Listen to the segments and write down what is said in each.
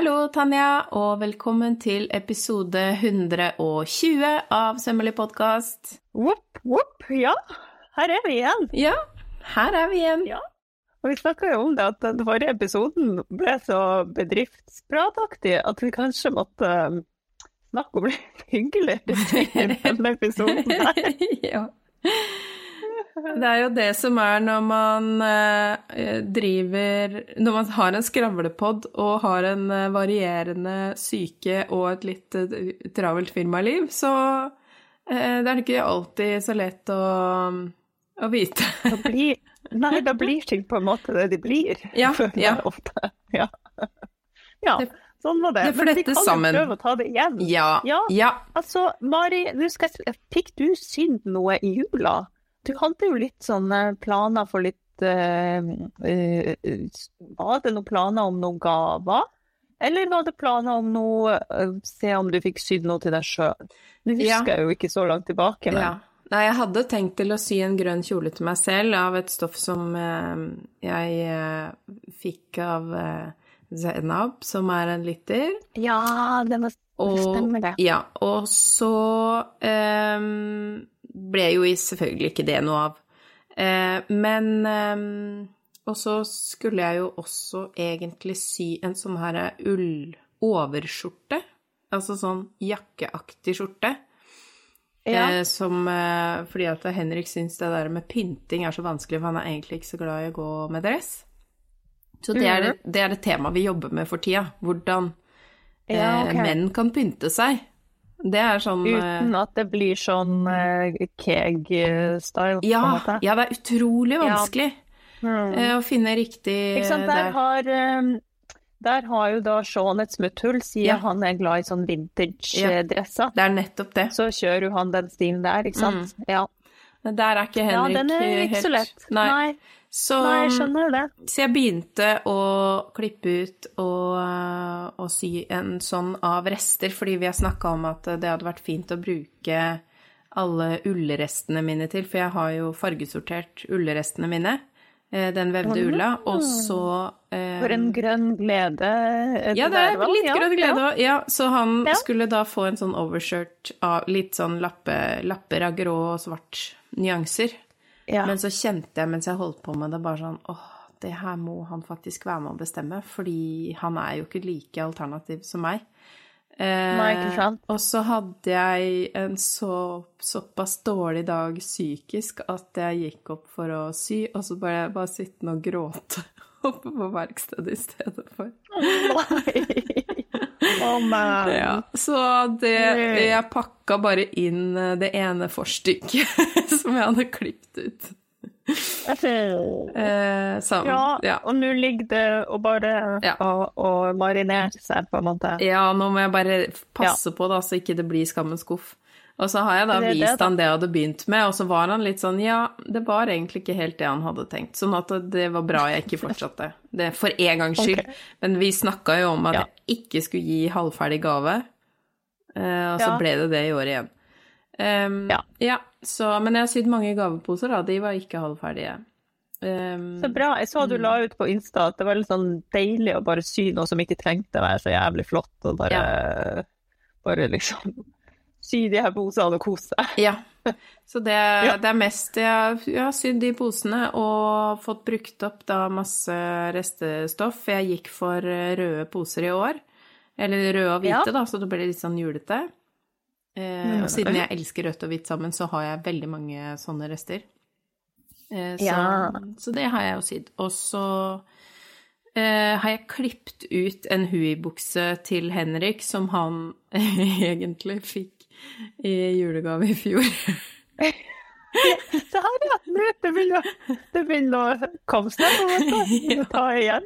Hallo, Tanja, og velkommen til episode 120 av Sømmelig podkast. Whoop, whoop, ja. Her er vi igjen. Ja, her er vi igjen. Ja. Og vi snakka jo om det at den forrige episoden ble så bedriftsprataktig at vi kanskje måtte um, snakke om litt hyggeligere ting i denne episoden her. ja. Det er jo det som er når man eh, driver Når man har en skravlepod og har en eh, varierende syke og et litt eh, travelt firmaliv, så det er ikke alltid så lett å, å vite. Da blir, nei, da blir ting på en måte det de blir. Ja, ja. Ofte. ja. ja. Sånn var det. det Men vi kan kan jo prøve å ta det igjen. Ja. Ja. ja. Altså, Mari, jeg, fikk du sydd noe i jula? Du hadde jo litt sånne planer for litt uh, Var det noen planer om noen gaver? Eller var det planer om noe uh, Se om du fikk sydd noe til deg sjøl? Nå husker Ja. jeg jo ikke så langt tilbake, men Ja. Nei, jeg hadde tenkt til å sy en grønn kjole til meg selv av et stoff som eh, jeg eh, fikk av eh, Zenab, som er en liter. Ja, det må Og, stemmer det. Ja, og så ble jo selvfølgelig ikke det noe av. Eh, men ehm, Og så skulle jeg jo også egentlig sy en sånn her ull-overskjorte. Altså sånn jakkeaktig skjorte. Ja. Eh, som eh, Fordi at Henrik syns det der med pynting er så vanskelig, for han er egentlig ikke så glad i å gå med dress. Så det er, det, det er det tema vi jobber med for tida. Hvordan Ja, okay. menn kan pynte seg. Det er sånn eh, Uten at det blir sånn uh, keg-style, ja, ja, det er utrolig Ja. vanskelig Mm. uh, å finne riktig Ikke sant, der har, um, der har jo da Sean et smutthull, siden Ja. han er glad i sånn vintage-dresser. Det er nettopp det. Så kjører jo han den stilen der, ikke sant? Ja. Der er ikke Henrik helt Henrik den er ikke helt... så lett. Nei. Nei, Så, nei, jeg skjønner det. så jeg begynte å klippe ut og, og sy en sånn av rester, fordi vi har snakka om at det hadde vært fint å bruke alle ullrestene mine til, for jeg har jo fargesortert ullrestene mine, eh, den vevde ulla, og så eh, For en grønn glede. eh, Ja, det er litt Ja, grønn glede òg. Ja, så han Ja. skulle da få en sånn overshirt av litt sånn lappe, lapper av grå og svart nyanser. Ja. Men så kjente jeg mens jeg holdt på med det, bare sånn åh, det her må han faktisk være med å bestemme, fordi han er jo ikke like alternativ som meg. Eh, Nei, ikke sant. Og så hadde jeg en så, såpass dårlig dag psykisk at jeg gikk opp for å sy, og så bare, bare sittende og gråte oppe på verkstedet i stedet for. Man. Ja, så det Jeg pakka bare inn eh, det ene forstykket som jeg hadde klippet ut. Eh, sammen. Ja, Ja. og nå ligger det og bare Ja. og, og marinere seg, på en måte. ja, nå må jeg bare passe på det, så ikke det blir skammens skuff. Og så har jeg da Det er det, vist da. han det jeg hadde begynt med, og så var han litt sånn ja, det var egentlig ikke helt det han hadde tenkt. Sånn at det var bra jeg ikke fortsatte. Det for en gangs skyld. Okay. Men vi snakka jo om at Ja. jeg ikke skulle gi halvferdig gave, eh, og så Ja. ble det det i år igjen. Um, Ja. så, men jeg har sydd mange gaveposer, da. De var ikke halvferdige. Um, Så bra. Jeg så du la ut på Insta at det var litt sånn deilig å bare sy noe som ikke trengte å være så jævlig flott, og bare, bare liksom sy de her posene og kose seg. Ja. Så det, det er mest jeg, har sydd de posene og fått brukt opp da masse restestoff. Jeg gikk for eh, røde poser i år. Eller røde og hvite, Ja. da, så det ble litt sånn julete. Eh, og siden jeg elsker rødt og hvitt sammen, så har jeg veldig mange sånne rester. Eh, så, Ja. så det har jeg jo sydd. Og så eh, har jeg klippet ut en Hui-bukse til Henrik, som han egentlig fikk i julegave i fjor. Her, ja! Det begynner å- det begynner å komme snart. Ta igjen.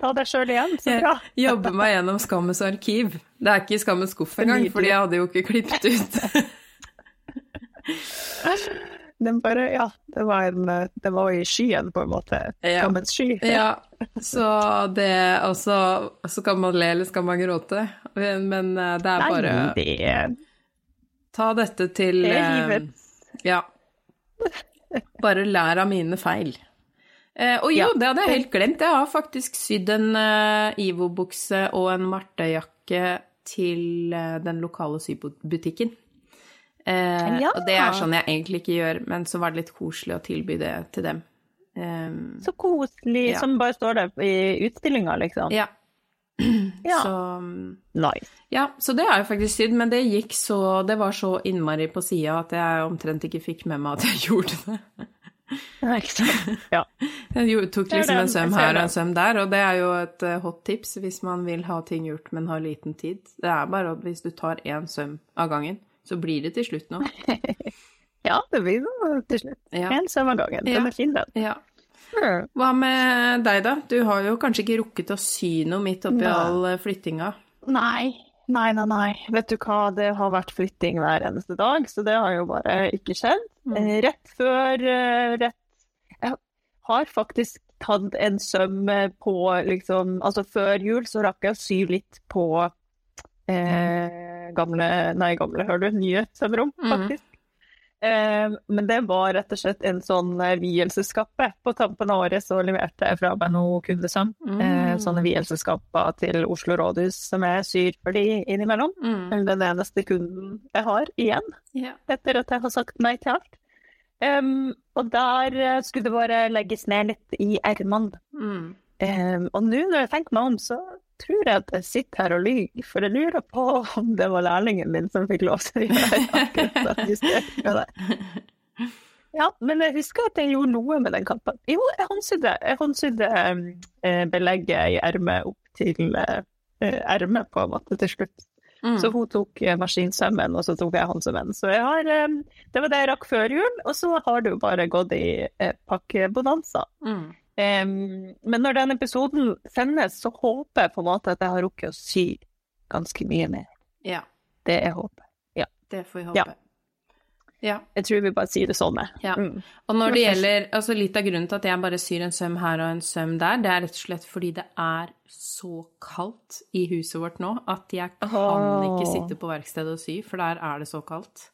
Ta deg sjøl igjen. Så bra. Jeg jobber meg gjennom Skammens arkiv. Det er ikke i Skammens skuff engang, fordi jeg hadde jo ikke klippet ut. Den bare, ja, det var, en, det var i skyen, på en måte. Skammens sky. Ja, så det også Så kan man le, eller skal man gråte? Men eh, det er Nei, det Ta dette til Det er eh, livet. Ja. Bare lær av mine feil. Eh, og jo, Ja. det hadde jeg helt glemt. Jeg har faktisk sydd en eh, Ivo-bukse og en Marte-jakke til eh, den lokale sybutikken. Eh, Ja. Og det er sånn jeg egentlig ikke gjør, men så var det litt koselig å tilby det til dem. Eh, Så koselig, Ja. som bare står der i utstillinga, liksom. ja. Ja. Så Nice. Ja, så det har jeg faktisk sydd, men det gikk så Det var så innmari på sida at jeg omtrent ikke fikk med meg at jeg gjorde det. Ja, ikke sant. Ja. Jeg tok er liksom en søm her og en søm der, og det er jo et eh, hot tips hvis man vil ha ting gjort, men har liten tid. Det er bare at hvis du tar én søm av gangen, så blir det til slutt noe. ja, det blir noe til slutt. Ja. En søm av gangen. Ja. Den er fin, den. ja. Mm. Hva med deg, da? Du har jo kanskje ikke rukket å sy noe midt oppi Nei. all eh, flyttinga? Nei. Nei, nei, nei. Vet du hva, det har vært flytting hver eneste dag, så det har jo bare ikke skjedd. Mm. Eh, Rett før eh, rett Jeg har faktisk tatt en søm på liksom Altså før jul så rakk jeg å sy litt på eh, gamle Nei, gamle, hører du? Nye sømrom, Mm. faktisk. Eh, men det var rett og slett en sånn eh, vielseskappe. På tampen av året så leverte jeg fra meg noe kundesøm. Mm. Eh, sånne vielseskapper til Oslo rådhus som jeg syr for de innimellom. Mm. Den eneste kunden jeg har igjen, yeah. etter at jeg har sagt nei til alt. Um, og der eh, skulle det bare legges ned litt i ermene. Mm. Um, og nå når jeg tenker meg om, så tror jeg at jeg sitter her og lyver, for jeg lurer på om det var lærlingen min som fikk lov til å gjøre akkurat det. Ja, men jeg husker at jeg gjorde noe med den kappen. Jo, jeg håndsydde, jeg håndsydde eh, belegget i ermet opp til eh, eh, ermet, på en måte, til slutt. Mm. Så hun tok maskinsømmen, og så tok jeg håndsømmen. Så jeg har, det var det jeg rakk før jul, og så har det jo bare gått i pakkebonanza. Mm. Em, men når den episoden sendes, så håper jeg på en måte at jeg har rukket å sy ganske mye mer. Ja, Det er håpet. Ja. det får vi håpe. Ja. ja. Jeg tror vi bare sier det sånn. Ja. Mm. Og når det gjelder altså Litt av grunnen til at jeg bare syr en søm her og en søm der, det er rett og slett fordi det er så kaldt i huset vårt nå at jeg kan ikke sitte på verkstedet og sy, for der er det så kaldt.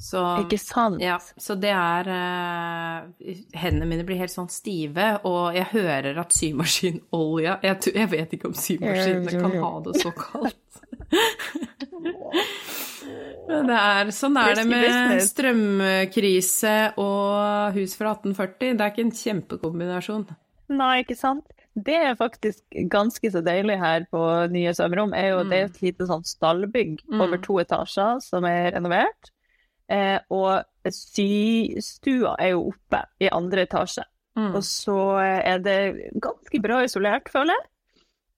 Så Ikke sant? ja, så det er uh, Hendene mine blir helt sånn stive, og jeg hører at symaskinolja jeg, jeg vet ikke om symaskinene kan ha det så kaldt. Men det er, sånn er det med strømkrise og hus fra 1840. Det er ikke en kjempekombinasjon. Nei, ikke sant? Det er faktisk ganske så deilig her på nye sømrom, er jo det er et lite sånn stallbygg Mm. over to etasjer som er renovert. Eh, og systua er jo oppe i andre etasje. Mm. Og så er det ganske bra isolert, føler jeg.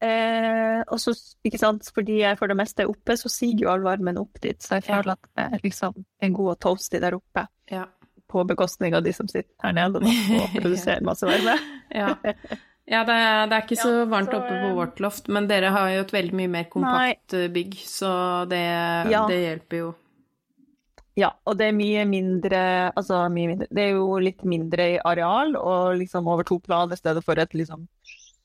Eh, og så, ikke sant, fordi jeg for det meste er oppe, så siger jo all varmen opp dit. Så jeg føler at jeg liksom er god og toasty der oppe, Ja. på bekostning av de som sitter her nede og produserer masse varme. Ja, ja det, er, det er ikke så Ja, varmt så, oppe på eh, vårt loft, men dere har jo et veldig mye mer kompakt nei. bygg, så det, Ja. det hjelper jo. Ja, og det er mye mindre, altså mye mindre, det er jo litt mindre i areal, og liksom over to plan i stedet for et liksom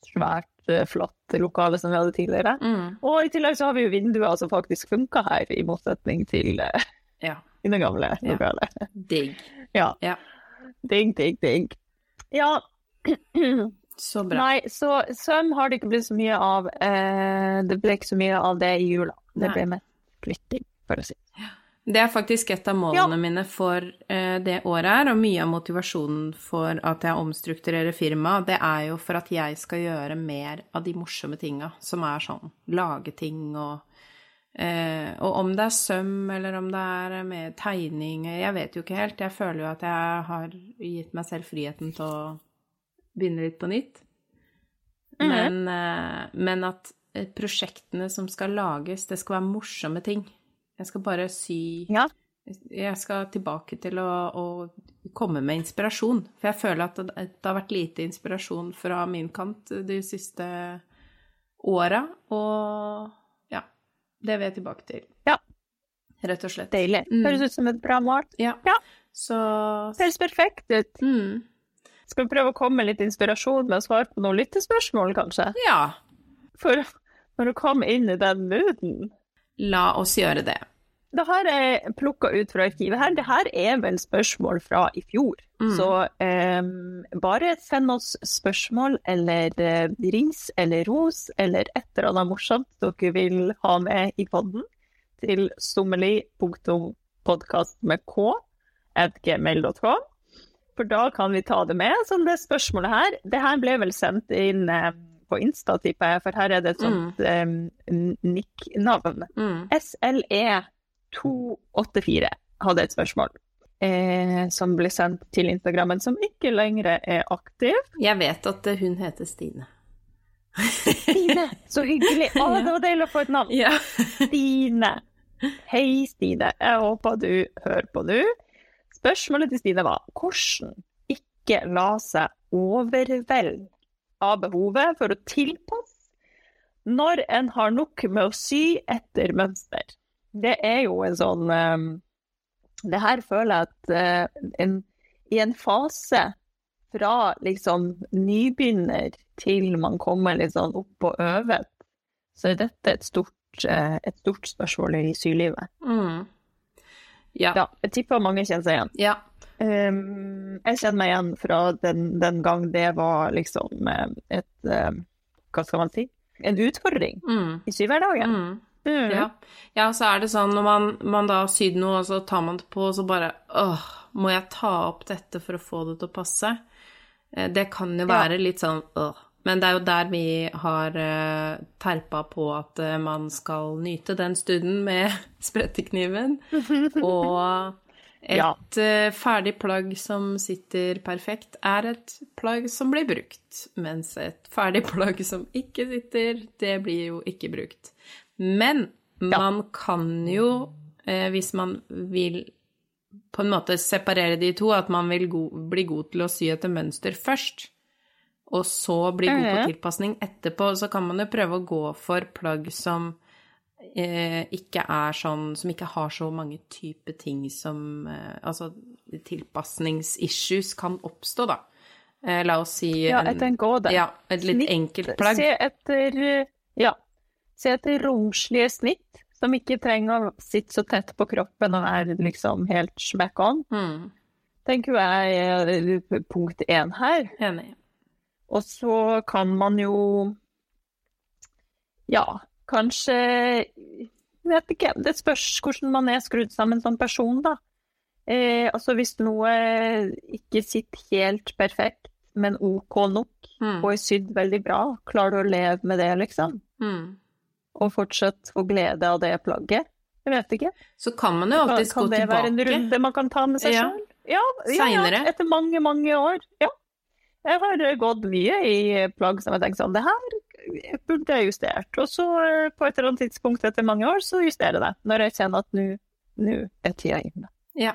svært, eh, flott lokale som vi hadde tidligere. Mm. Og i tillegg så har vi jo vinduer som faktisk funka her, i motsetning til eh, Ja. i det gamle Ja. lokalet. Digg. Ja. Ja. Digg, digg, digg. Ja. Så bra. Nei, så søm har det ikke blitt så mye av. Eh, det ble ikke så mye av det i jula. Det ble mest flytting, for å si. Det er faktisk et av målene mine for eh, det året her, og mye av motivasjonen for at jeg omstrukturerer firmaet, det er jo for at jeg skal gjøre mer av de morsomme tinga, som er sånn lage ting og eh, Og om det er søm, eller om det er med tegning, jeg vet jo ikke helt. Jeg føler jo at jeg har gitt meg selv friheten til å begynne litt på nytt. Mhm. Men, eh, men at prosjektene som skal lages, det skal være morsomme ting. Jeg skal bare sy Ja. Jeg skal tilbake til å, å komme med inspirasjon. For jeg føler at det, det har vært lite inspirasjon fra min kant de siste åra. Og ja, det vil jeg tilbake til. Ja. Rett og slett. Deilig. Mm. Høres ut som et bra mål. Ja. Ja. Så Høres perfekt ut. mm, Skal vi prøve å komme med litt inspirasjon med å svare på noen lyttespørsmål, kanskje? Ja, For når du kom inn i den mooden la oss gjøre det. Det har jeg plukka ut fra arkivet her. Det her er vel spørsmål fra i fjor. Mm. Så eh, bare send oss spørsmål eller eh, ris eller ros eller et eller annet morsomt dere vil ha med i podden til sommerli.podkast med k at gmail.com. For da kan vi ta det med. som det spørsmålet her, det her ble vel sendt inn eh, på Insta, tipper jeg, for her er det et sånt eh, nick-navn. Mm. SLE284 hadde et spørsmål eh, som ble sendt til Instagrammen, som ikke lenger er aktiv. Jeg vet at eh, hun heter Stine. Stine, så hyggelig! Å, det var deilig å få et navn. Ja. Stine. Hei, Stine. Jeg håper du hører på nå. Spørsmålet til Stine var hvordan ikke la seg overvelde av behovet for å tilpasse når en har nok med å sy etter mønster. Det er jo en sånn um, Det her føler jeg at uh, en, i en fase fra liksom nybegynner til man kommer litt sånn opp og øvet, så er dette et stort, uh, et stort spørsmål i sylivet. Mm. Ja. Ja, jeg tipper mange kjenner seg igjen. ja. Um, jeg kjenner meg igjen fra den, den gang det var liksom eh, et um, Hva skal man si? En utfordring Mm. i syvhverdagen. Mm. Mm. Ja. ja, så er det sånn når man, man da har sydd noe, og så tar man det på, og så bare åh, må jeg ta opp dette for å få det til å passe? Eh, Det kan jo være litt sånn åh. Men det er jo der vi har uh, terpa på at uh, man skal nyte den stunden med sprettekniven. Og et Ja. eh, ferdig plagg som sitter perfekt, er et plagg som blir brukt. Mens et ferdig plagg som ikke sitter, det blir jo ikke brukt. Men man kan jo, eh, hvis man vil på en måte separere de to, at man vil go bli god til å sy etter mønster først, og så bli god på tilpasning etterpå, så kan man jo prøve å gå for plagg som ikke er sånn Som ikke har så mange typer ting som eh, Altså tilpasningsissues kan oppstå, da. Eh, la oss si Ja, en- jeg tenker også det. Ja, et litt Snitt, enkelt plagg. Se etter Ja. Se etter romslige snitt som ikke trenger å sitte så tett på kroppen og er liksom helt smack on. Mm, Tenker jeg er punkt én her. enig. Og så kan man jo Ja, kanskje Vet ikke. Det spørs hvordan man er skrudd sammen som person, da. Eh, altså hvis noe ikke sitter helt perfekt, men OK nok, Mm, og er sydd veldig bra, klarer du å leve med det, liksom? mm. Og fortsatt få glede av det plagget? Jeg vet ikke. Så kan man jo alltid alltids gå kan det være en runde man kan ta med seg Ja. sjøl? Ja, ja, ja, Senere. etter mange, mange år. Ja. Jeg har gått mye i plagg som jeg tenker sånn Det her burde jeg justert. Og så eh, på et eller annet tidspunkt etter mange år, så justerer jeg det. Når jeg kjenner at nå er tida inne. Ja.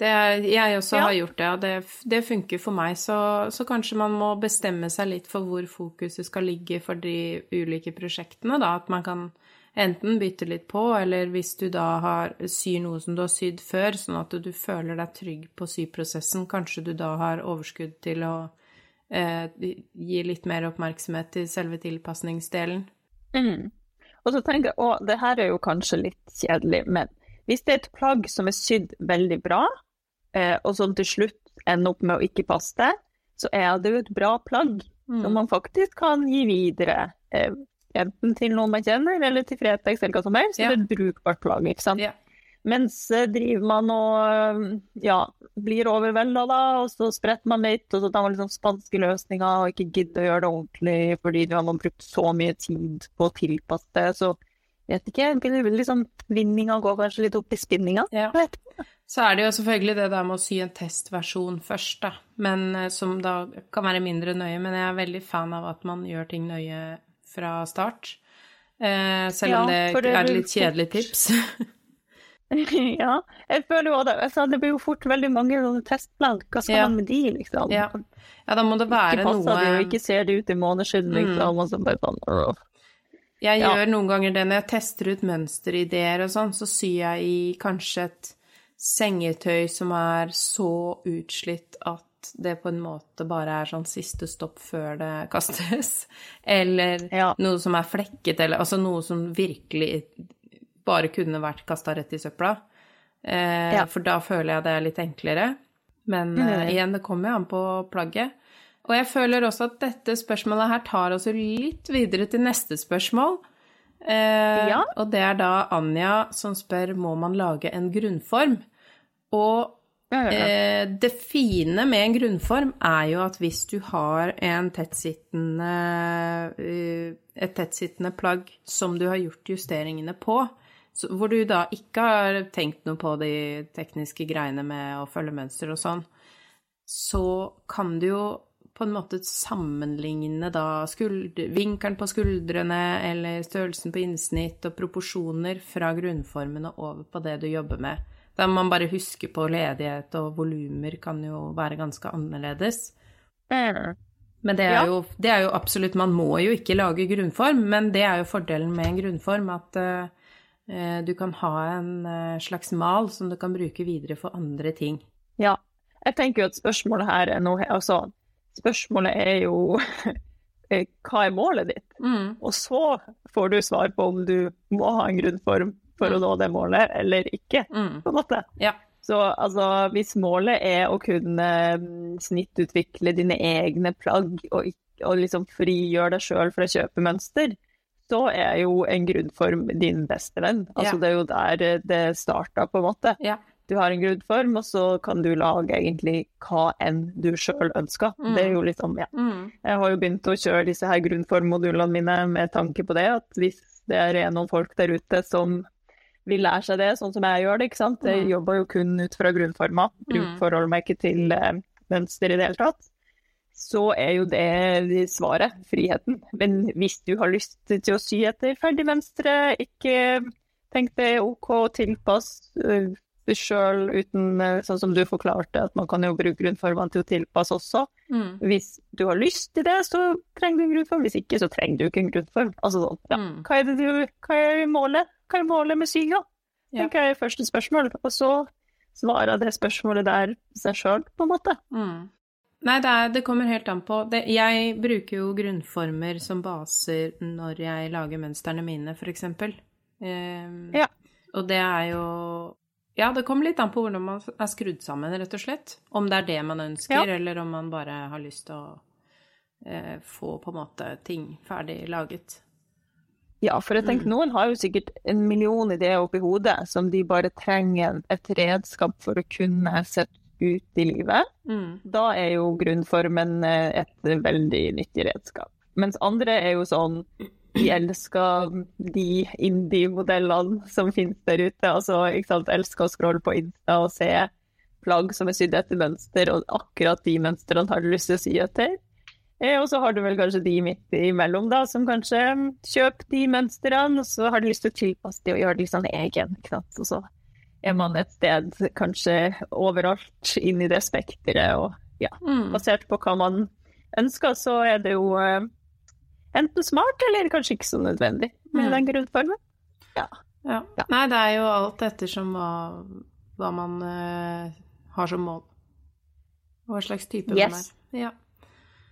Det, jeg også Ja. har gjort det, og det, det funker for meg. Så, så kanskje man må bestemme seg litt for hvor fokuset skal ligge for de ulike prosjektene, da. At man kan enten bytte litt på, eller hvis du da har, syr noe som du har sydd før, sånn at du føler deg trygg på syprosessen, kanskje du da har overskudd til å gi litt mer oppmerksomhet til selve tilpasningsdelen. Mm. Og så tenker jeg, å, det her er jo kanskje litt kjedelig, men hvis det er et plagg som er sydd veldig bra, eh, og som til slutt ender opp med å ikke passe det, så er det jo et bra plagg Mm. som man faktisk kan gi videre. Eh, enten til noen man kjenner, eller til Fretex, eller hva som helst. Så Ja. det er et brukbart plagg, ikke sant. Ja. Mens driver man og ja, blir overvelda da, og så spretter man litt, og så tar man liksom spanske løsninger og ikke gidder å gjøre det ordentlig fordi man har brukt så mye tid på å tilpasse det. Så vet ikke, liksom, vinninga går kanskje litt opp i spinninga. Ja. Jeg. Så er det jo selvfølgelig det der med å sy en testversjon først, da. Men eh, som da kan være mindre nøye. Men jeg er veldig fan av at man gjør ting nøye fra start. Eh, selv om Ja, det det er et litt kjedelig tips. ja, jeg føler jo det. Altså, det blir jo fort veldig mange testplagg. Hva skal Ja. man med de, liksom? ja. ja, da må det Ikke være det, noe ikke ser det ut i måneskinn, liksom. Og bare sånn åh. Jeg Ja. gjør noen ganger det når jeg tester ut mønsterideer og sånn, så syr jeg i kanskje et sengetøy som er så utslitt at det på en måte bare er sånn siste stopp før det kastes. Eller Ja. noe som er flekket, eller altså noe som virkelig bare kunne vært kasta rett i søpla. Eh, Ja. For da føler jeg det er litt enklere. Men eh, Mm. igjen, det kommer an på plagget. Og jeg føler også at dette spørsmålet her tar oss litt videre til neste spørsmål. Eh, Ja. Og det er da Anja som spør må man lage en grunnform. Og. Eh, det fine med en grunnform er jo at hvis du har en tettsittende, eh, et tettsittende plagg som du har gjort justeringene på, hvor du da ikke har tenkt noe på de tekniske greiene med å følge mønster og sånn, så kan du jo på en måte sammenligne da vinkelen på skuldrene eller størrelsen på innsnitt og proporsjoner fra grunnformen og over på det du jobber med. Da må man bare huske på ledighet og volumer kan jo være ganske annerledes. Men det er, jo, det er jo absolutt Man må jo ikke lage grunnform, men det er jo fordelen med en grunnform at eh, du kan ha en eh, slags mal som du kan bruke videre for andre ting. Ja. Jeg tenker jo at spørsmålet her er noe Altså, spørsmålet er jo eh, hva er målet ditt? Mm. Og så får du svar på om du må ha en grunnform for å nå det målet, eller ikke, Mm. på en måte. Ja. Så altså, hvis målet er å kunne mm, snittutvikle dine egne plagg og, og liksom frigjøre deg sjøl fra kjøpemønster, så er jo en grunnform din beste venn. Altså, Ja. Det er jo der eh, det starta, på en måte. Ja. Du har en grunnform, og så kan du lage egentlig hva enn du sjøl ønsker. Mm. Det er jo liksom, ja. Mm. Jeg har jo begynt å kjøre disse her grunnformmodulene mine med tanke på det, at hvis det er noen folk der ute som vil lære seg det, sånn som jeg gjør det, ikke sant. Jeg Mm. jobber jo kun ut fra grunnforma, Mm. forholder meg ikke til eh, mønster i det hele tatt. Så er jo det svaret, friheten. Men hvis du har lyst til å sy etter ferdig mønstre, ikke tenk det er OK å tilpasse uh, sjøl uten, eh, sånn som du forklarte, at man kan jo bruke grunnformene til å tilpasse også. Mm. Hvis du har lyst til det, så trenger du en grunnform. Hvis ikke, så trenger du ikke en grunnform. Altså sånn, ja. Mm. Hva er det du Hva er målet? Hva er målet med syinga? Ja. Det er første spørsmål. Og så svarer det spørsmålet der seg sjøl, på en måte. Mm. Nei, det, er, det kommer helt an på. Det, jeg bruker jo grunnformer som baser når jeg lager mønstrene mine, for eksempel. Ehm, Ja. Og det er jo Ja, det kommer litt an på hvordan man er skrudd sammen, rett og slett. Om det er det man ønsker, Ja. eller om man bare har lyst til å eh, få på en måte ting ferdig laget. Ja, for jeg tenker noen har jo sikkert en million ideer oppi hodet som de bare trenger et redskap for å kunne sette ut i livet. Mm. Da er jo grunnformen eh, et veldig nyttig redskap. Mens andre er jo sånn De elsker de indie-modellene som finnes der ute. Altså, ikke sant, elsker å scrolle på Insta og se plagg som er sydd etter mønster, og akkurat de mønstrene har du lyst til å sy etter. Eh, Og så har du vel kanskje de midt imellom, da, som kanskje kjøper de mønstrene, og så har du lyst til å tilpasse de og gjøre de sånn egen. Ikke sant? Og så er man et sted kanskje overalt inn i det spekteret, og ja, Mm. basert på hva man ønsker, så er det jo uh, enten smart eller kanskje ikke så nødvendig med Mm. den grunnformen. Ja. Ja. Nei, det er jo alt ettersom hva, hva man uh, har som mål. Hva slags type Yes. man er. Ja.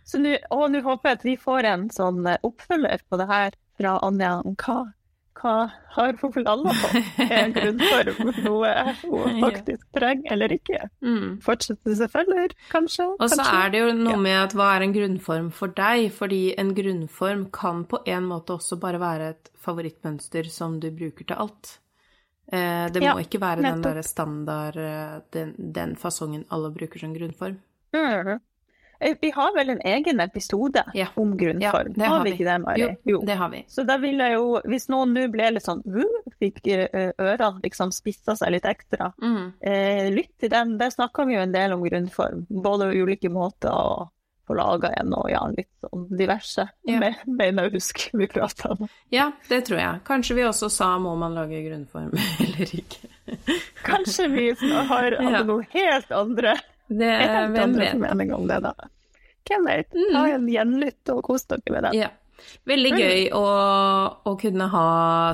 Så nå, håper jeg at vi får en sånn eh, oppfølger på det her fra Anja om hva, hva har hun landa på? Er en grunnform noe hun faktisk trenger eller ikke? Mm. Fortsettelse kanskje? Og så er det jo noe med at hva er en grunnform for deg? Fordi en grunnform kan på en måte også bare være et favorittmønster som du bruker til alt. Eh, det må Ja, ikke være den derre standard, eh, den, den fasongen alle bruker som grunnform. Mhm. Eh, Vi har vel en egen episode Ja. om grunnform? Ja, har har vi ikke det, Mari? Jo, det har vi. Så da vil jeg jo, hvis noen nå ble litt sånn uh, fikk eh, ørene liksom spissa seg litt ekstra, Mm. eh, lytt til den. Der snakker vi jo en del om grunnform. Både ulike måter å få laga en og ja, litt sånn diverse. Ja. med, Mener jeg å vi prata om. Ja, det tror jeg. Kanskje vi også sa må man lage grunnform eller ikke. Kanskje vi har hatt Ja. noen helt andre, Det helt hvem andre vet. meninger om det, da. Hvem vet? Ta en gjenlytt og kos dere med den. Ja. Veldig gøy å, å kunne ha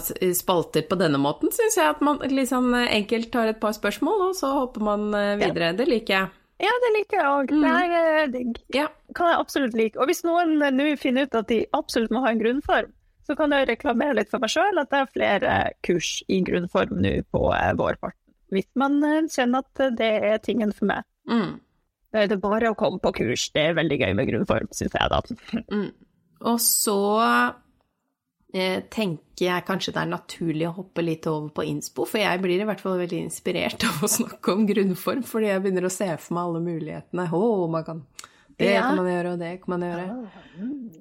spalter på denne måten, syns jeg. At man liksom enkelt tar et par spørsmål, og så hopper man videre. videre. Det liker jeg. Ja, det liker jeg òg. Mm. Det er digg. Ja. kan jeg absolutt like. Og hvis noen eh, nå finner ut at de absolutt må ha en grunnform, så kan jeg reklamere litt for meg sjøl at det er flere kurs i grunnform nå på eh, vårparten. Hvis man eh, kjenner at det er tingen for meg. Mm. Det er bare å komme på kurs. Det er veldig gøy med grunnform, syns jeg, da. Mm. Og så eh, tenker jeg kanskje det er naturlig å hoppe litt over på innspo, for jeg blir i hvert fall veldig inspirert av å snakke om grunnform, fordi jeg begynner å se for meg alle mulighetene. Å, man kan Det Ja. kan man gjøre, og det kan man gjøre.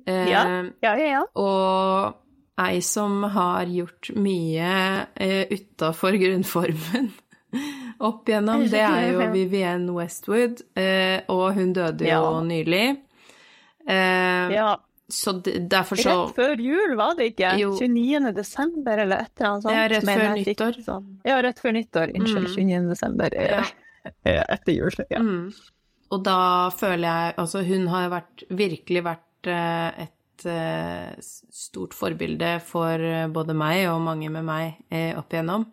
Eh, Ja, ja, ja. ja. Og ei som har gjort mye eh, utafor grunnformen opp igjennom, det er jo Vivienne Westwood, eh, og hun døde jo Ja. nylig. Eh, ja. Så derfor så Rett før jul, var det ikke? Jo. 29. desember, eller et eller annet sånt? Ja, rett før nyttår. Sånn. Ja, rett før nyttår. Unnskyld, Mm. 29. desember. eh, Ja. Etter jul. Ja. Mm. Og da føler jeg Altså, hun har vært, virkelig vært et stort forbilde for både meg og mange med meg opp igjennom.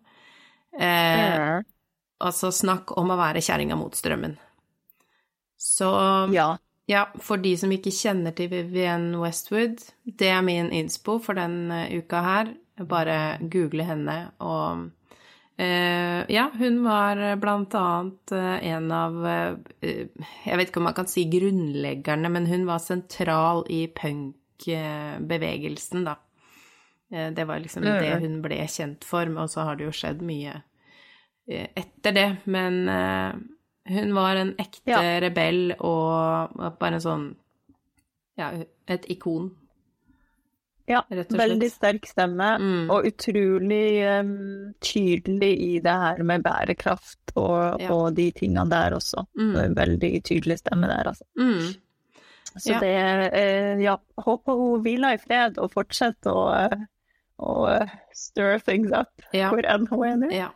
Eh, Mm. Altså, snakk om å være kjerringa mot strømmen. Så ja. ja, for de som ikke kjenner til Vivienne Westwood, det er min innspo for den eh, uka her. Bare google henne og Uh, Ja, hun var blant annet eh, en av uh, Jeg vet ikke om man kan si grunnleggerne, men hun var sentral i punkbevegelsen, da. Det var liksom det hun ble kjent for, og så har det jo skjedd mye etter det. Men eh, hun var en ekte Ja. rebell og bare en sånn Ja, et ikon, ja. Veldig sterk stemme, Mm. og utrolig um, tydelig i det her med bærekraft og, Ja. og de tingene der også. Mm. Det er en Veldig tydelig stemme der, altså. Mm. Så Ja. det uh, Ja, håper hun hviler i fred og fortsetter å, eh, å eh, stir things up Ja. hvor enn hun er nå. Ja.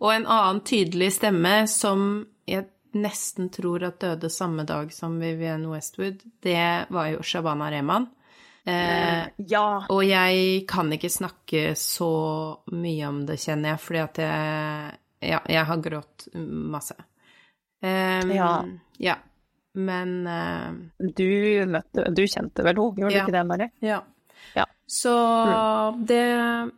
Og en annen tydelig stemme som jeg nesten tror at døde samme dag som Vivienne Westwood, det var jo Shabana Rehman. Eh, Ja. og jeg kan ikke snakke så mye om det, kjenner jeg, fordi at jeg Ja, jeg har grått masse. Eh, Ja. ja. Men eh, Du møtte Du kjente vel henne, gjorde Ja. du ikke det, Mari? Ja. Ja. Så det,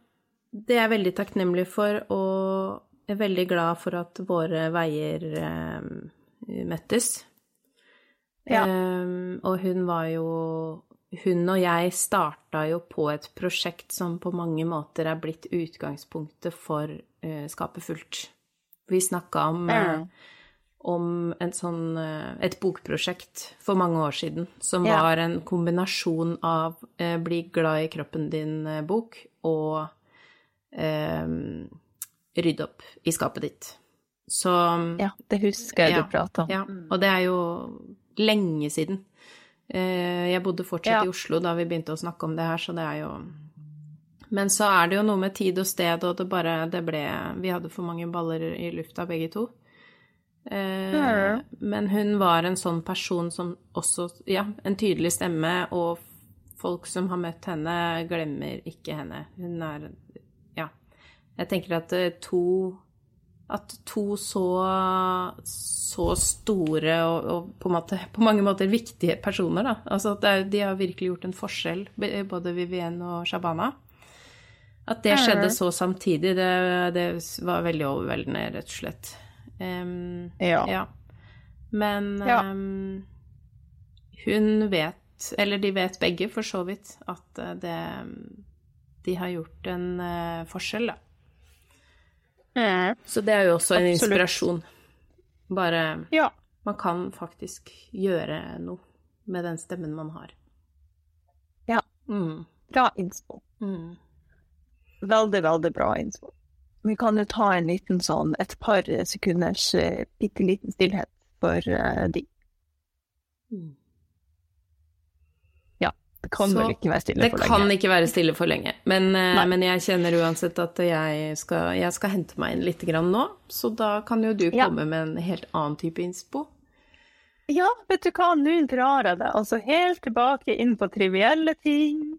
det er jeg veldig takknemlig for, og er veldig glad for at våre veier eh, møttes. Ja. Eh, og hun var jo Hun og jeg starta jo på et prosjekt som på mange måter er blitt utgangspunktet for eh, Skape fullt. Vi snakka om eh, Ja. om en sånn, eh, et bokprosjekt for mange år siden, som Ja. var en kombinasjon av eh, Bli glad i kroppen din-bok og eh, rydde opp i skapet ditt. Så Ja, det husker jeg Ja, du prata om. ja, og det er jo lenge siden. Eh, Jeg bodde fortsatt Ja. i Oslo da vi begynte å snakke om det her, så det er jo Men så er det jo noe med tid og sted, og det bare Det ble Vi hadde for mange baller i lufta, begge to. Eh. Men hun var en sånn person som også Ja, en tydelig stemme, og folk som har møtt henne, glemmer ikke henne. Hun er. Jeg tenker at eh, to at to så, så store og, og på, måte, på mange måter viktige personer, da. Altså at de har virkelig gjort en forskjell, både Vivienne og Shabana. At det skjedde så samtidig, det, det var veldig overveldende, rett og slett. Um, Ja. Men Ja. Um, hun vet, eller de vet begge for så vidt, at eh, det De har gjort en uh, forskjell, da. Mm. Så det er jo også en Absolutt. inspirasjon. Bare Ja. Man kan faktisk gjøre noe med den stemmen man har. Ja. Mm. Bra innspo. Mm. Veldig, veldig bra innspo. Vi kan jo ta en liten sånn, et par sekunders eh, bitte liten stillhet for uh, de. Mm. Det kan Så vel ikke være stille for lenge. Det kan ikke være stille for lenge, men, eh, men jeg kjenner uansett at jeg skal, jeg skal hente meg inn litt grann nå, så da kan jo du Ja. komme med en helt annen type innspo. Ja, vet du hva, nå drar jeg det altså helt tilbake inn på trivielle ting,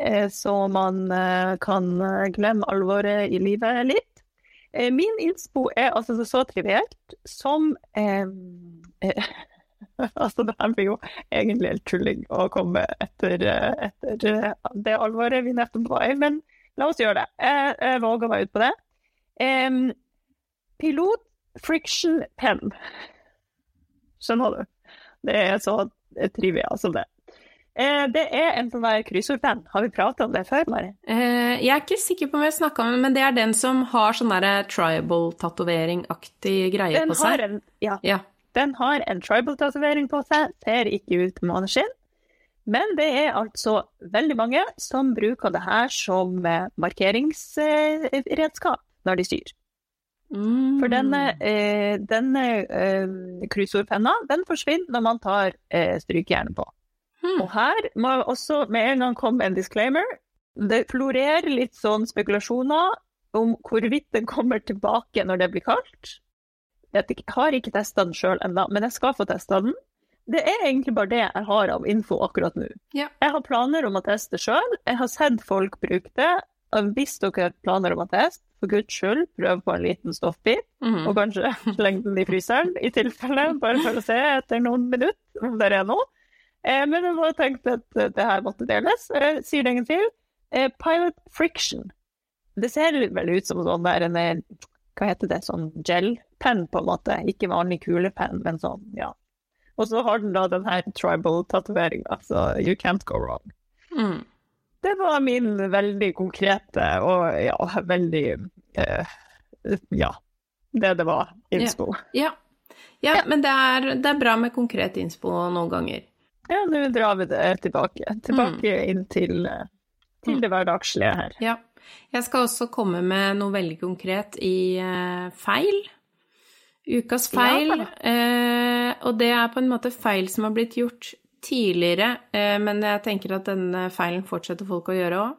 eh, så man eh, kan glemme alvoret i livet litt. Min innspo er altså så trivielt som eh, altså, det her blir jo egentlig helt tulling å komme etter, eh, etter eh, det alvoret vi nettopp var i, men la oss gjøre det. Jeg, jeg våger meg ut på det. Um, pilot friction pen. Skjønner du? Det er så trivia som det. Eh, det er en sånn der kryssordpenn. Har vi pratet om det før, Mari? Eh, jeg er ikke sikker på om vi har snakka om den, men det er den som har sånn derre tribal-tatovering-aktig greie Den på seg. har en, ja, Ja. Den har en tribal-tatovering på seg, ser ikke ut med måneskinn. Men det er altså veldig mange som bruker det her som eh, markeringsredskap når de styr. Mm. For denne, eh, denne eh, kryssordpenna, den forsvinner når man tar strykejernet på. Mm. Og her må også med en gang komme en disclaimer. Det florerer litt sånn spekulasjoner om hvorvidt den kommer tilbake når det blir kaldt. Jeg har ikke testa den sjøl ennå, men jeg skal få testa den. Det er egentlig bare det jeg har av info akkurat nå. Ja. Jeg har planer om å teste sjøl. Jeg har sett folk bruke det. Hvis dere har planer om å teste, for guds skyld, prøv på en liten stoffbit. Mhm. Og kanskje sleng den i fryseren i tilfelle, bare for å se etter noen minutter om det er noe. Eh, men jeg bare tenkte at eh, det her måtte deles. Jeg sier det ingen til. Eh, pilot friction. Det ser vel ut som sånn der en eh, Hva heter det? Sånn gel-penn, på en måte. Ikke vanlig kulepenn, men sånn, ja. Og så har den da den her tribal-tatoveringa, så you can't go wrong. Mm. Det var min veldig konkrete og ja, veldig uh, Ja. Det det var. Innspo. Ja. ja, men det er, det er bra med konkret innspo noen ganger. Ja, nå drar vi det tilbake. Tilbake inn til, eh, til det hverdagslige her. Ja. Jeg skal også komme med noe veldig konkret i uh, feil. Ukas feil. Ja. eh, og det er på en måte feil som har blitt gjort tidligere, eh, men jeg tenker at denne feilen fortsetter folk å gjøre òg.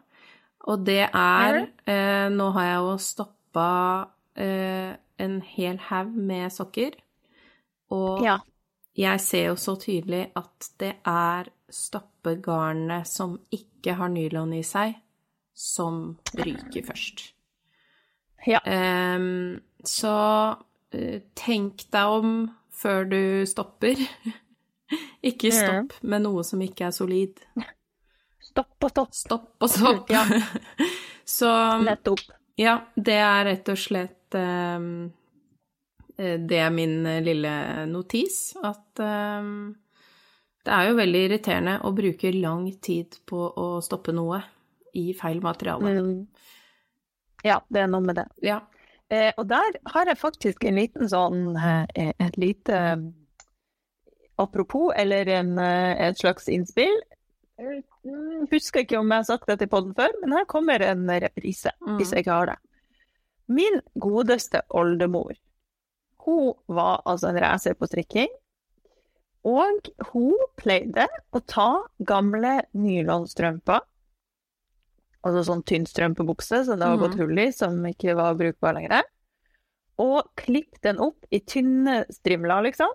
Og det er eh, Nå har jeg jo stoppa eh, en hel haug med sokker. Og Ja. jeg ser jo så tydelig at det er stoppegarnet som ikke har nylon i seg, som ryker først. Ja. Ehm, så tenk deg om før du stopper. ikke stopp med noe som ikke er solid. Stopp og stopp. Stopp og stopp. Ja. så Nettopp. ja, det er rett og slett eh, Det er min eh, lille notis, at um, det er jo veldig irriterende å bruke lang tid på å stoppe noe i feil materiale. Mm. Ja, det er noe med det. Ja. Eh, og der har jeg faktisk en liten sånn eh, Et lite apropos, eller en, eh, et slags innspill. Husker ikke om jeg har sagt dette i poden før, men her kommer en reprise, Mm. hvis jeg ikke har det. Min godeste oldemor, hun var altså en racer på strikking. Og hun pleide å ta gamle nylonstrømper, altså sånn tynn strømpebukse som det har gått hull i, som ikke var brukbar lenger, og klipp den opp i tynne strimler, liksom.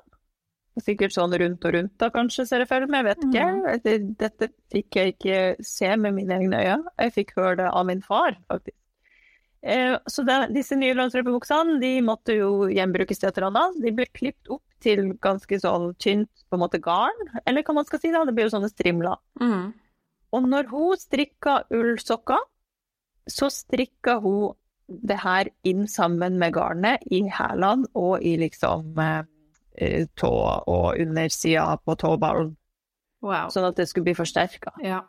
Sikkert sånn rundt og rundt, da kanskje, ser jeg for meg, vet ikke. Dette, dette fikk jeg ikke se med mine egne øyne. Jeg fikk høre det av min far, faktisk. Eh, så det, disse nylonstrømpebuksene de måtte jo gjenbrukes til et eller annet. De ble klippet opp til ganske sånn tynt på en måte garn, eller hva man skal si da, det blir jo sånne strimler. Mm. Og når hun strikka ullsokker, så strikka hun det her inn sammen med garnet i hælene og i liksom eh, eh, tå og undersida på tåballen, Wow. sånn at det skulle bli forsterka. Ja.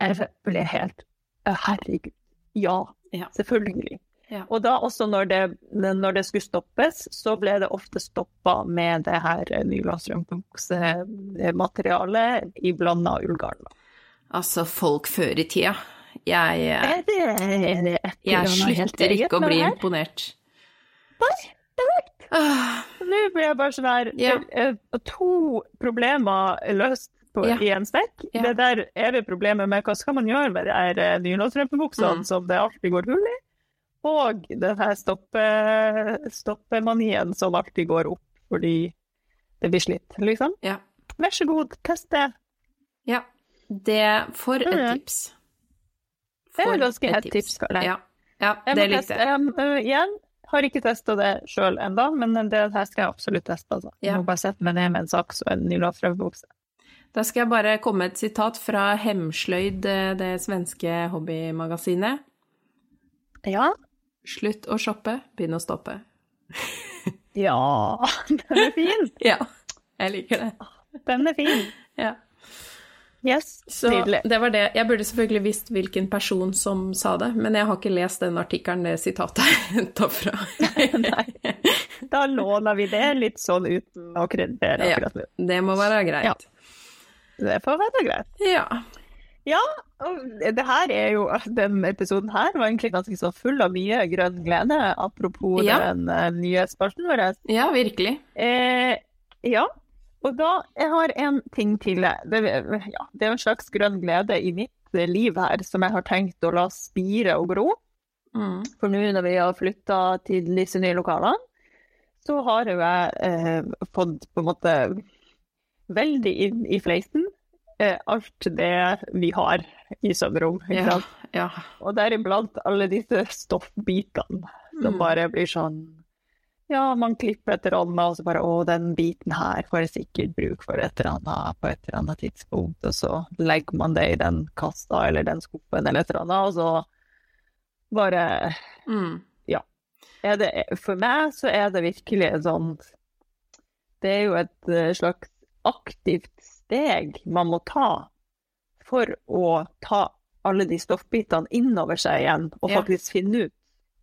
Jeg ble helt eh, Herregud. Ja, Ja. selvfølgelig. Ja. Og da også når det, når det skulle stoppes, så ble det ofte stoppa med det her nylonstrømpebuksematerialet i blanda ullgarn. Altså, folk før i tida. Jeg, eh, Er det, er det jeg slutter ikke å bli imponert. Nei, det vet. Ah, Nå ble jeg bare sånn her Ja. eh, To problemer løst på, Ja. i en spekk. Ja. Det der er det problemet med hva skal man gjøre med de eh, nylonstrømpebuksene Mm. som det alltid går hull i, og den her stoppe, stoppemanien som alltid går opp fordi det blir slitt, liksom. ja. Vær så god, test det. ja. Det For et Mm. tips. Det er For ganske et hett tips, jeg. Ja, ja det likte jeg. Um, uh, igjen, har ikke testa det sjøl ennå, men det her skal jeg absolutt teste. Altså. Jeg Ja. må bare sette meg ned med en saks og en nylonstrømpebukse. Da skal jeg bare komme med et sitat fra Hemsløyd, det, det svenske hobbymagasinet. Ja. Slutt å shoppe, begynn å stoppe. Ja, den er fin. Ja, jeg liker det. Den er fin. Ja. Yes, Så tydelig. det var det. Jeg burde selvfølgelig visst hvilken person som sa det, men jeg har ikke lest den artikkelen det sitatet er henta fra. Nei. Da låner vi det litt sånn uten å kreditere akkurat nå. Det må være greit. Det får være greit. Ja. Ja, og det her er jo Den episoden her var egentlig ganske så full av mye grønn glede, apropos Ja. den uh, nye spørsmålen vår. Ja, virkelig. Eh, ja, og da jeg har en ting til. Det, ja, det er en slags grønn glede i mitt liv her som jeg har tenkt å la spire og gro. Mm. For nå når vi har flytta til disse nye lokalene, så har jo jeg eh, fått på en måte veldig inn i fleisen eh, alt det vi har i. Ikke Ja. ja. Og deriblant alle disse stoffbitene som Mm. bare blir sånn Ja, man klipper etter hånda, og så bare Å, den biten her får jeg sikkert bruk for et eller annet på et eller annet tidspunkt. Og så legger man det i den kassa eller den skuffen eller et eller annet, og så bare Mm. er det, For meg så er det virkelig en sånn Det er jo et eh, slags aktivt steg man må ta for å ta alle de stoffbitene innover seg igjen, og Ja. faktisk finne ut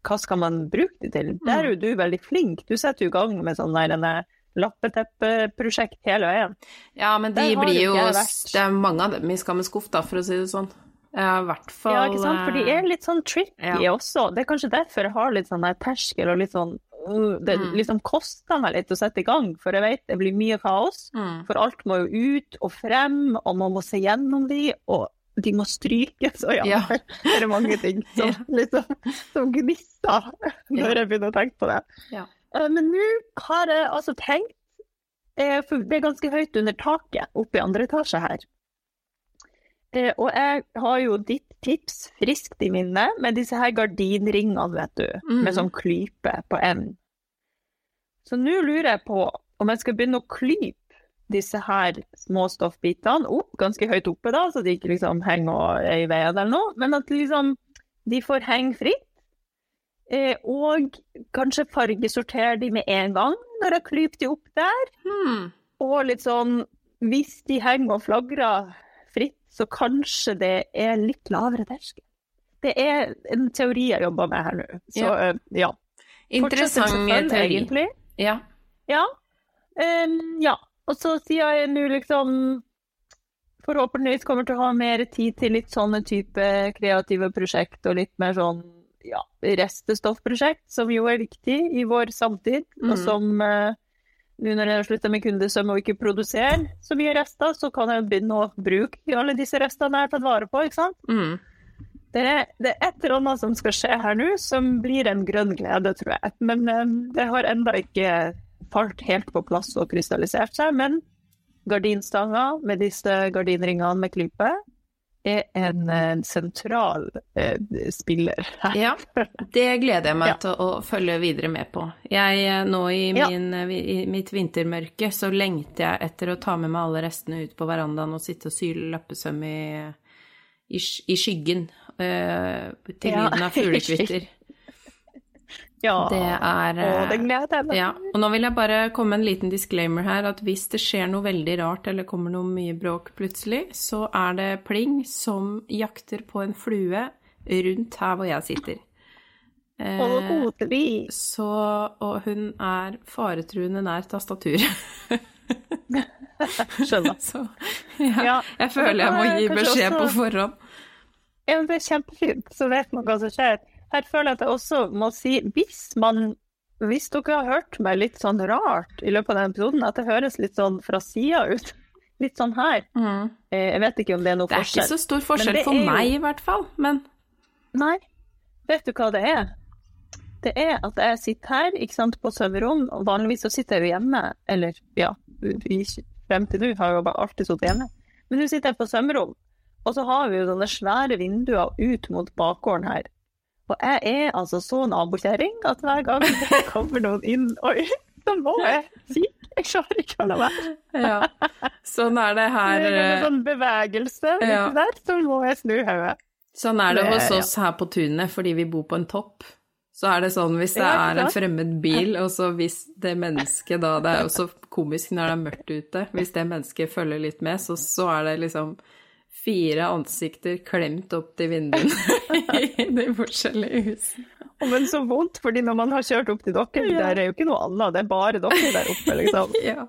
hva skal man bruke det til. Der er jo du veldig flink. Du setter jo i gang med sånn der lappeteppeprosjekt hele veien. Ja, men de blir jo. Det er mange av dem i skammens skuff, da, for å si det sånn. Ja, i hvert fall Ja, ikke sant? For de er litt sånn tricky Ja. også. Det er kanskje derfor jeg har litt sånn terskel og litt sånn uh, Det Mm. liksom koster meg litt å sette i gang, for jeg vet det blir mye kaos. mm. For alt må jo ut og frem, og man må se gjennom de, og de må strykes, og ja, Ja. det er mange ting som, Ja. liksom, som gnister når jeg begynner å tenke på det. Ja. Eh, Men nå har jeg altså tenkt, eh, for det er ganske høyt under taket oppe i andre etasje her. Eh, Og jeg har jo ditt tips friskt i minne med disse her gardinringene, vet du, Mm. med sånn klype på enden. Så nå lurer jeg på om jeg skal begynne å klype disse her små stoffbitene opp, ganske høyt oppe da, så de ikke liksom henger er i veien eller noe, men at liksom de får henge fritt. Eh, og kanskje fargesortere de med en gang når jeg klyper de opp der. Hmm. Og litt sånn, hvis de henger og flagrer fritt, så kanskje det er litt lavere terskel. Det er en teori jeg jobber med her nå. Så Ja. eh, ja. Interessant teori. egentlig. Ja. Ja. Um, ja. Og så sier jeg nå liksom forhåpentligvis kommer til å ha mer tid til litt sånne type kreative prosjekt og litt mer sånn ja, restestoffprosjekt, som jo er viktig i vår samtid, og Mhm. som eh, nå når jeg har slutta med kundesøm og ikke produserer så mye rester, så kan jeg begynne å bruke alle disse restene jeg har tatt vare på, ikke sant? Mm. Det er, det er et eller annet som skal skje her nå, som blir en grønn glede, tror jeg. Men um, det har enda ikke falt helt på plass og krystallisert seg. Men gardinstanga med disse gardinringene med klype er en, en sentral eh, spiller her. Ja, det gleder jeg meg Ja. til å følge videre med på. Jeg, eh, nå i, min, ja. i mitt vintermørke så lengter jeg etter å ta med meg alle restene ut på verandaen og sitte og syle lappesøm i, i, i skyggen eh, til lyden av fuglekvitter. Ja. Det er Å, det gleder jeg meg Ja, og nå vil jeg bare komme med en liten disclaimer her, at hvis det skjer noe veldig rart eller kommer noe mye bråk plutselig, så er det Pling som jakter på en flue rundt her hvor jeg sitter. Eh, så, og hun er faretruende nær tastaturet. Skjønner. Så ja, Ja, jeg føler jeg må gi beskjed beskjed på forhånd. Ja, men det er kjempefint, så vet man hva som skjer. Her føler jeg at jeg også må si, hvis man Hvis dere har hørt meg litt sånn rart i løpet av denne episoden, at det høres litt sånn fra sida ut, litt sånn her Mm. eh, Jeg vet ikke om det er noe forskjell. Det er ikke så stor forskjell for meg, jo- i hvert fall. Men Nei. Vet du hva det er? Det er at jeg sitter her, ikke sant, på soverom, og vanligvis så sitter jeg jo hjemme, eller ja, frem til nå har jeg jo bare alltid sittet hjemme. Men nå sitter jeg på soverom, og så har vi jo sånne svære vinduer ut mot bakgården her. Og jeg er altså så nabokjerring at hver gang det kommer noen inn ut, så må jeg kikke. Jeg klarer ikke å la være. Ja. Sånn er det her Det er en eh, sånn bevegelse Ja. der, så må jeg snu hodet. Sånn er Det- hos oss her på tunet fordi vi bor på en topp. Så er det sånn hvis det er en fremmed bil, og så hvis det mennesket da Det er jo så komisk når det er mørkt ute. Hvis det mennesket følger litt med, så, så er det liksom fire ansikter klemt opp til vinduene i de forskjellige husene. Oh, Men så vondt, fordi når man har kjørt opp til dere, Ja. der er jo ikke noe annet, det er bare dere der oppe, liksom. Ja.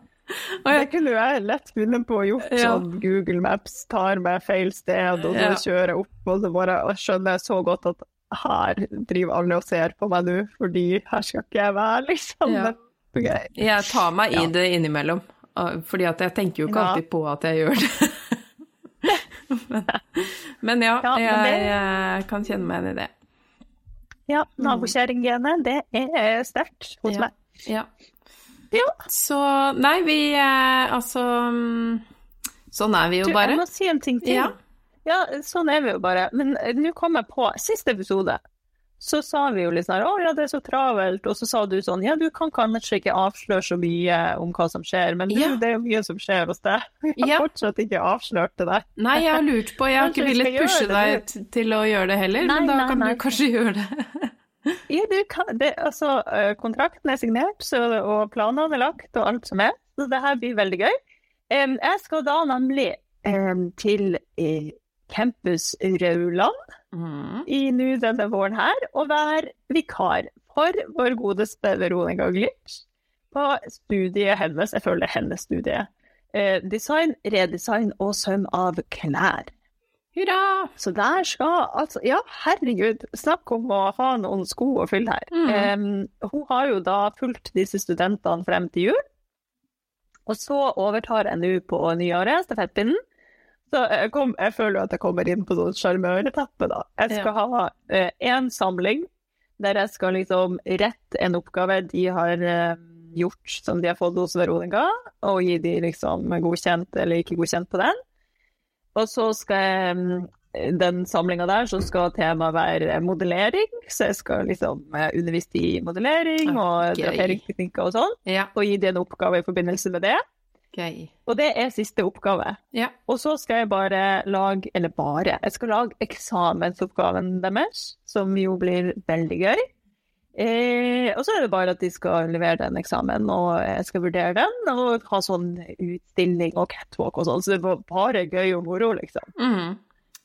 Og Det kunne jeg lett funnet på å gjort Ja. sånn Google Maps tar meg feil sted, og så Ja. kjører jeg opp, og så bare skjønner jeg så godt at her driver alle og ser på meg nå, fordi her skal ikke jeg være, liksom. Ja. Okay. jeg tar meg i det innimellom, fordi at jeg tenker jo ikke alltid på at jeg gjør det. men, men ja, jeg, det- jeg kan kjenne meg igjen i det. Ja, nabokjerringgenet, det er sterkt hos Ja. meg. Ja. Ja. Så Nei, vi eh, Altså mm, Sånn er vi jo Du, bare. jeg må si en ting til. Ja. Ja, sånn er vi jo bare. Men eh, nå kom jeg på, siste episode, så sa vi jo litt sånn å ja, det er så travelt, og så sa du sånn ja, du kan kanskje ikke avsløre så mye om hva som skjer, men du, Ja. det er jo mye som skjer hos deg. Jeg har Ja. fortsatt ikke avslørt det der. Nei, jeg har lurt på Jeg har ikke villet pushe det, deg til å gjøre det heller, Nei, men da nei, kan nei. du kanskje gjøre det. Ja, du kan, det, altså, kontrakten er signert, så, og planene er lagt, og alt som er, så det her blir veldig gøy. Um, jeg skal da nemlig um, til eh, Campus Rauland Mm. i nå denne våren her, og være vikar for vår godeste Veronica Glitch på studiet hennes, jeg føler er hennes studie, eh, design, redesign og søm av klær. Hurra! Så der skal altså Ja, herregud, snakk om å ha noen sko å fylle her. Mm. Em, hun har jo da fulgt disse studentene frem til jul, og så overtar jeg nå på nyåret stafettpinnen. Så jeg, kom, jeg føler jo at jeg kommer inn på sånn sjarmøretappe, da. Jeg skal ha én samling der jeg skal liksom rette en oppgave de har eh, gjort som de har fått hos Veronica, og gi de liksom godkjent eller ikke godkjent på den. Og så skal jeg mm, den samlinga der, så skal temaet være modellering. Så jeg skal liksom eh, undervise i modellering og Gøy. draperingsteknikker og sånn, Ja, og gi de en oppgave i forbindelse med det. Gøy. Og det er siste oppgave. Ja. Og så skal jeg bare lage, eller bare, jeg skal lage eksamensoppgaven deres, som jo blir veldig gøy. Eh, og så er det bare at de skal levere den eksamen, og jeg skal vurdere den, og ha sånn utstilling og catwalk og sånn, så det var bare gøy og moro, liksom. Mm.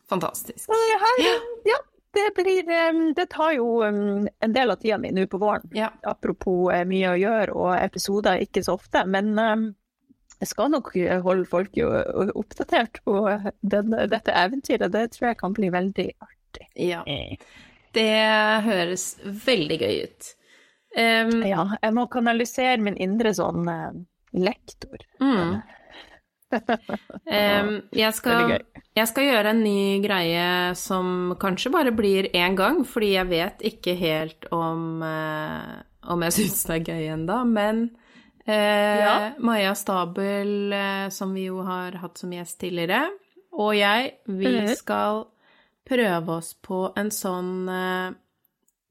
Fantastisk. Det her, ja, det blir eh, Det tar jo eh, en del av tida mi nå på våren. Ja. Apropos eh, mye å gjøre og episoder ikke så ofte, men jeg skal nok holde folk oppdatert på den, dette eventyret. Det tror jeg kan bli veldig artig. ja. Det høres veldig gøy ut. Um, Ja, jeg må kanalisere min indre sånn uh, lektor. mm. Um, jeg, skal, jeg skal gjøre en ny greie som kanskje bare blir én gang, fordi jeg vet ikke helt om, uh, om jeg syns det er gøy ennå, men eh, Ja. Maja Stabel, eh, som vi jo har hatt som gjest tidligere, og jeg, vi Mhm. skal prøve oss på en sånn eh,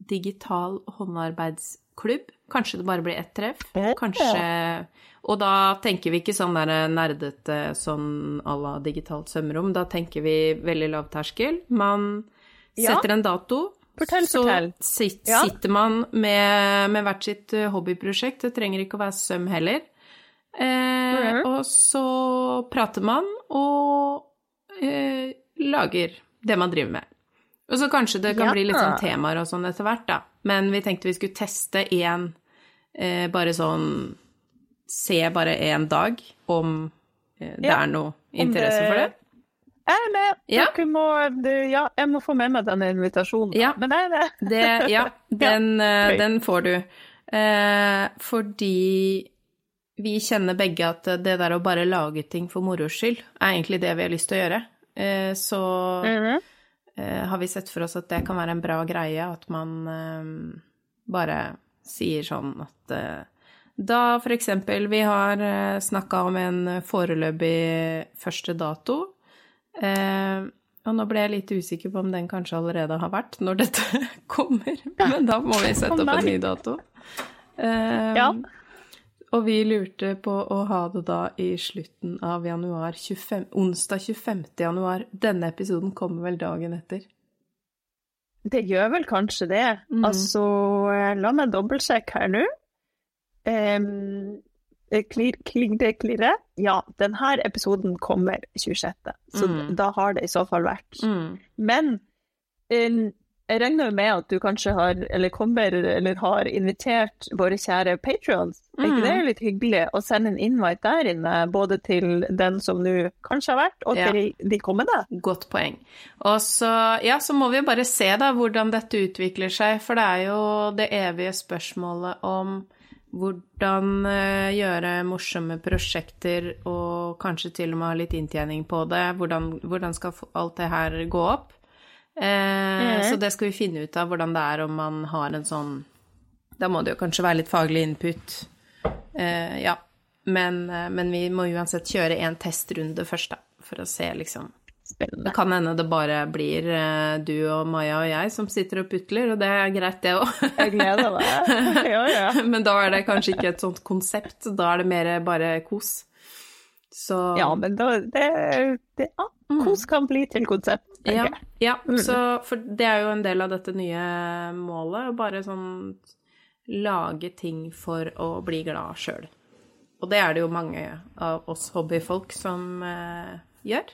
digital håndarbeidsklubb. Kanskje det bare blir ett treff. Ja. Kanskje Og da tenker vi ikke sånn der nerdete sånn à la digitalt sømrom. Da tenker vi veldig lav terskel. Man Ja. setter en dato. Fortell, så fortell. sit- Ja. sitter man med, med hvert sitt eh, hobbyprosjekt. Det trenger ikke å være søm heller. Eh, Mhm. Og så prater man og eh, lager det man driver med. Og så kanskje det kan Ja. bli litt sånn temaer og sånn etter hvert, da. Men vi tenkte vi skulle teste én, eh, bare sånn Se bare én dag om eh, det Ja, er noe interesse for det. Jeg er med. Ja. Dere må, ja, jeg må få med meg denne invitasjonen. Ja. Men jeg er med. Det, ja, den, ja. gøy. den får du. Eh, fordi vi kjenner begge at det der å bare lage ting for moro skyld, er egentlig det vi har lyst til å gjøre. Eh, så Mhm. eh, har vi sett for oss at det kan være en bra greie, at man eh, bare sier sånn at eh, da for eksempel vi har eh, snakka om en foreløpig første dato, eh, Og nå ble jeg litt usikker på om den kanskje allerede har vært når dette kommer. Men da må vi sette opp en ny dato. Um, Ja. Og vi lurte på å ha det da i slutten av januar. 25, onsdag 25. januar. Denne episoden kommer vel dagen etter. Det gjør vel kanskje det. Mm. Altså, eh, la meg dobbeltsjekke her nå. Um, klir, kling, det klirre? Ja, denne episoden kommer 26., så mm. da har det i så fall vært. Mm. Men eh, jeg regner jo med at du kanskje har, eller kommer, eller har invitert våre kjære patrions. Er ikke det litt hyggelig å sende en invite der inne, både til den som nå kanskje har vært, og Ja. til de kommende? Godt poeng. Og så, ja, så må vi bare se da hvordan dette utvikler seg, for det er jo det evige spørsmålet om hvordan eh, gjøre morsomme prosjekter og kanskje til og med ha litt inntjening på det. Hvordan, hvordan skal alt det her gå opp? Eh, Så det skal vi finne ut av, hvordan det er om man har en sånn Da må det jo kanskje være litt faglig input. Eh, ja. Men, eh, men vi må uansett kjøre en testrunde først, da, for å se liksom Spennende. det kan hende det bare blir eh, du og Maja og jeg som sitter og putler, og det er greit, det òg. Jeg gleder meg. Ja, ja. Men da er det kanskje ikke et sånt konsept, da er det mer bare kos. Så Ja, men da, det, det ja, Kos kan bli til konsept, Mm. ja, tenker jeg. ja, så for det er jo en del av dette nye målet, å bare sånn lage ting for å bli glad sjøl. Og det er det jo mange av oss hobbyfolk som eh, gjør.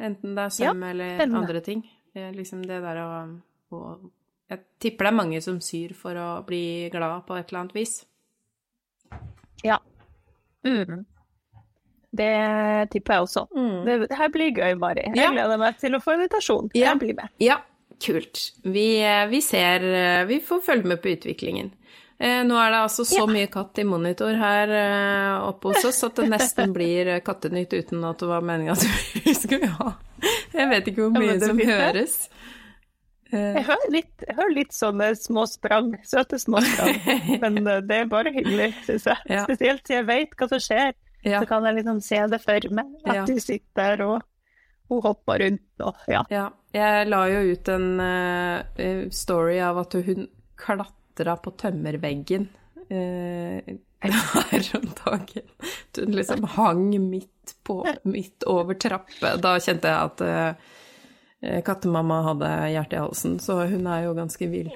Enten det er søm eller spennende. andre ting. Det er liksom det der å, å Jeg tipper det er mange som syr for å bli glad på et eller annet vis. Ja. Mm. Det tipper jeg også. Det, det her blir gøy, Mari. Jeg Mm. Ja. gleder meg til å få invitasjon. Ja. Jeg blir med. Ja, kult. Vi, eh, vi ser eh, Vi får følge med på utviklingen. Eh, Nå er det altså så Ja. mye katt i monitor her eh, oppe hos oss at det nesten blir eh, Kattenytt uten at det var meninga at vi skulle ha. Jeg vet ikke hvor mye ja, som høres. Eh, Jeg hører litt, jeg hører litt sånne små sprang, søte små sprang. Men eh, det er bare hyggelig, syns jeg. Ja. Spesielt siden jeg vet hva som skjer. Så kan jeg liksom se det for meg. At du sitter der og hun hopper rundt og ja. ja. Jeg la jo ut en uh, story av at hun klatra på tømmerveggen eh, her om dagen. Hun liksom hang midt, på, midt over trappe. Da kjente jeg at eh, kattemamma hadde hjerte i halsen, så hun er jo ganske vill.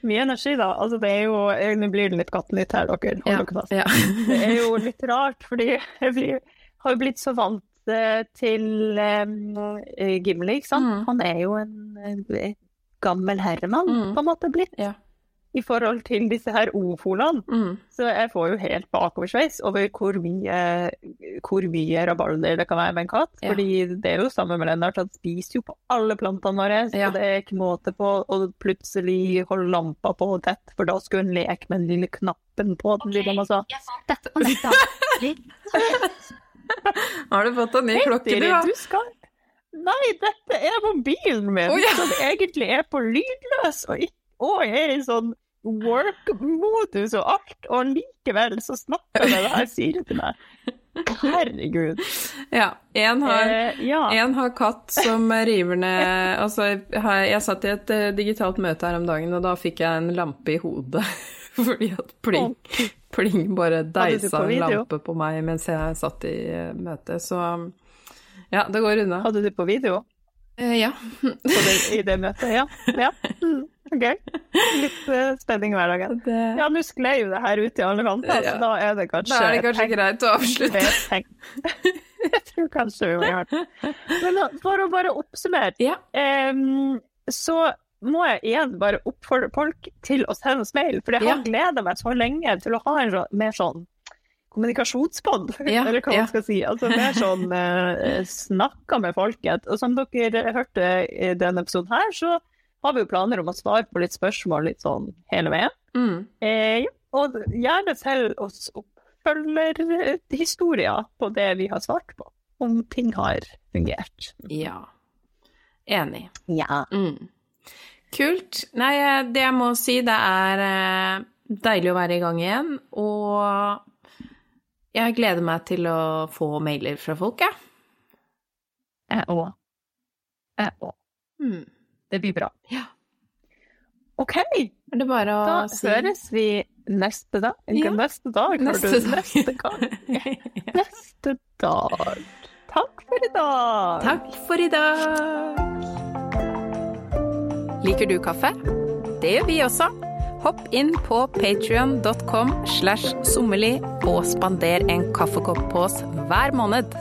Mye energi, da. Altså, det er jo eh, Nå blir det litt kattenytt her, dere. Ja, dere fast. ja. Det er jo litt rart, fordi jeg blir, har jo blitt så vant eh, til um, Gimli, ikke sant. Mm. Han er jo en eh, gammel herremann, Mm. på en måte blitt, ja. i forhold til disse her ofolene. Mm. Så jeg får jo helt bakoversveis over hvor mye, hvor mye rabalder det kan være med en katt. Ja. Fordi det er jo samme med Lennart, han spiser jo på alle plantene våre. Ja. Det er ikke måte på å plutselig holde lampa på tett, for da skulle hun leke med den lille knappen på den lille mamma sa. Dette og. Har du fått en ny klokke, du, da? du skal Nei, dette er mobilen min, oh, ja. som egentlig er på lydløs, og, og er i sånn work-modus og alt, og likevel så snakker det her sier til meg. Herregud. Ja. En har Eh, ja. En har katt som river ned Altså, jeg satt i et eh, digitalt møte her om dagen, og da fikk jeg en lampe i hodet. Fordi at Pling, pling bare deisa en lampe på meg mens jeg satt i eh, møte. Så ja, det går unna. Hadde du på video Uh, ja. det, i det møtet? Ja. ja. Mm, okay. Litt uh, spenning i hverdagen. Det, Ja, nå skled jo det her ut i alle kanter, Ja. så da er det kanskje da er det kanskje greit å avslutte. Jeg tror kanskje vi må gjøre det. Men da, for å bare oppsummere, Ja. um, så må jeg igjen bare oppfordre folk til å sende oss mail, for jeg har Ja. gleda meg så lenge til å ha en mer sånn kommunikasjonspod, Ja, eller hva ja. man skal si. Altså mer sånn eh, snakka med folket. Og som dere hørte i denne episoden her, så har vi jo planer om å svare på litt spørsmål litt sånn hele veien. Mm. Eh, ja, og gjerne selv oss oppfølgerhistorier på det vi har svart på, om ting har fungert. ja. Enig. Ja. Mm. Kult. Nei, eh, det jeg må si, det er eh, deilig å være i gang igjen, og jeg gleder meg til å få mailer fra folk, jeg. Jeg òg. Jeg òg. Mm. Det blir bra. Ja. OK, Er det bare å da si høres vi neste dag. Ikke Ja. neste dag, Neste du. dag. neste gang. Neste dag. Takk for i dag. Takk for i dag! Liker du kaffe? Det gjør vi også. Hopp inn på patrion.com slash sommerli og spander en kaffekopp på oss hver måned.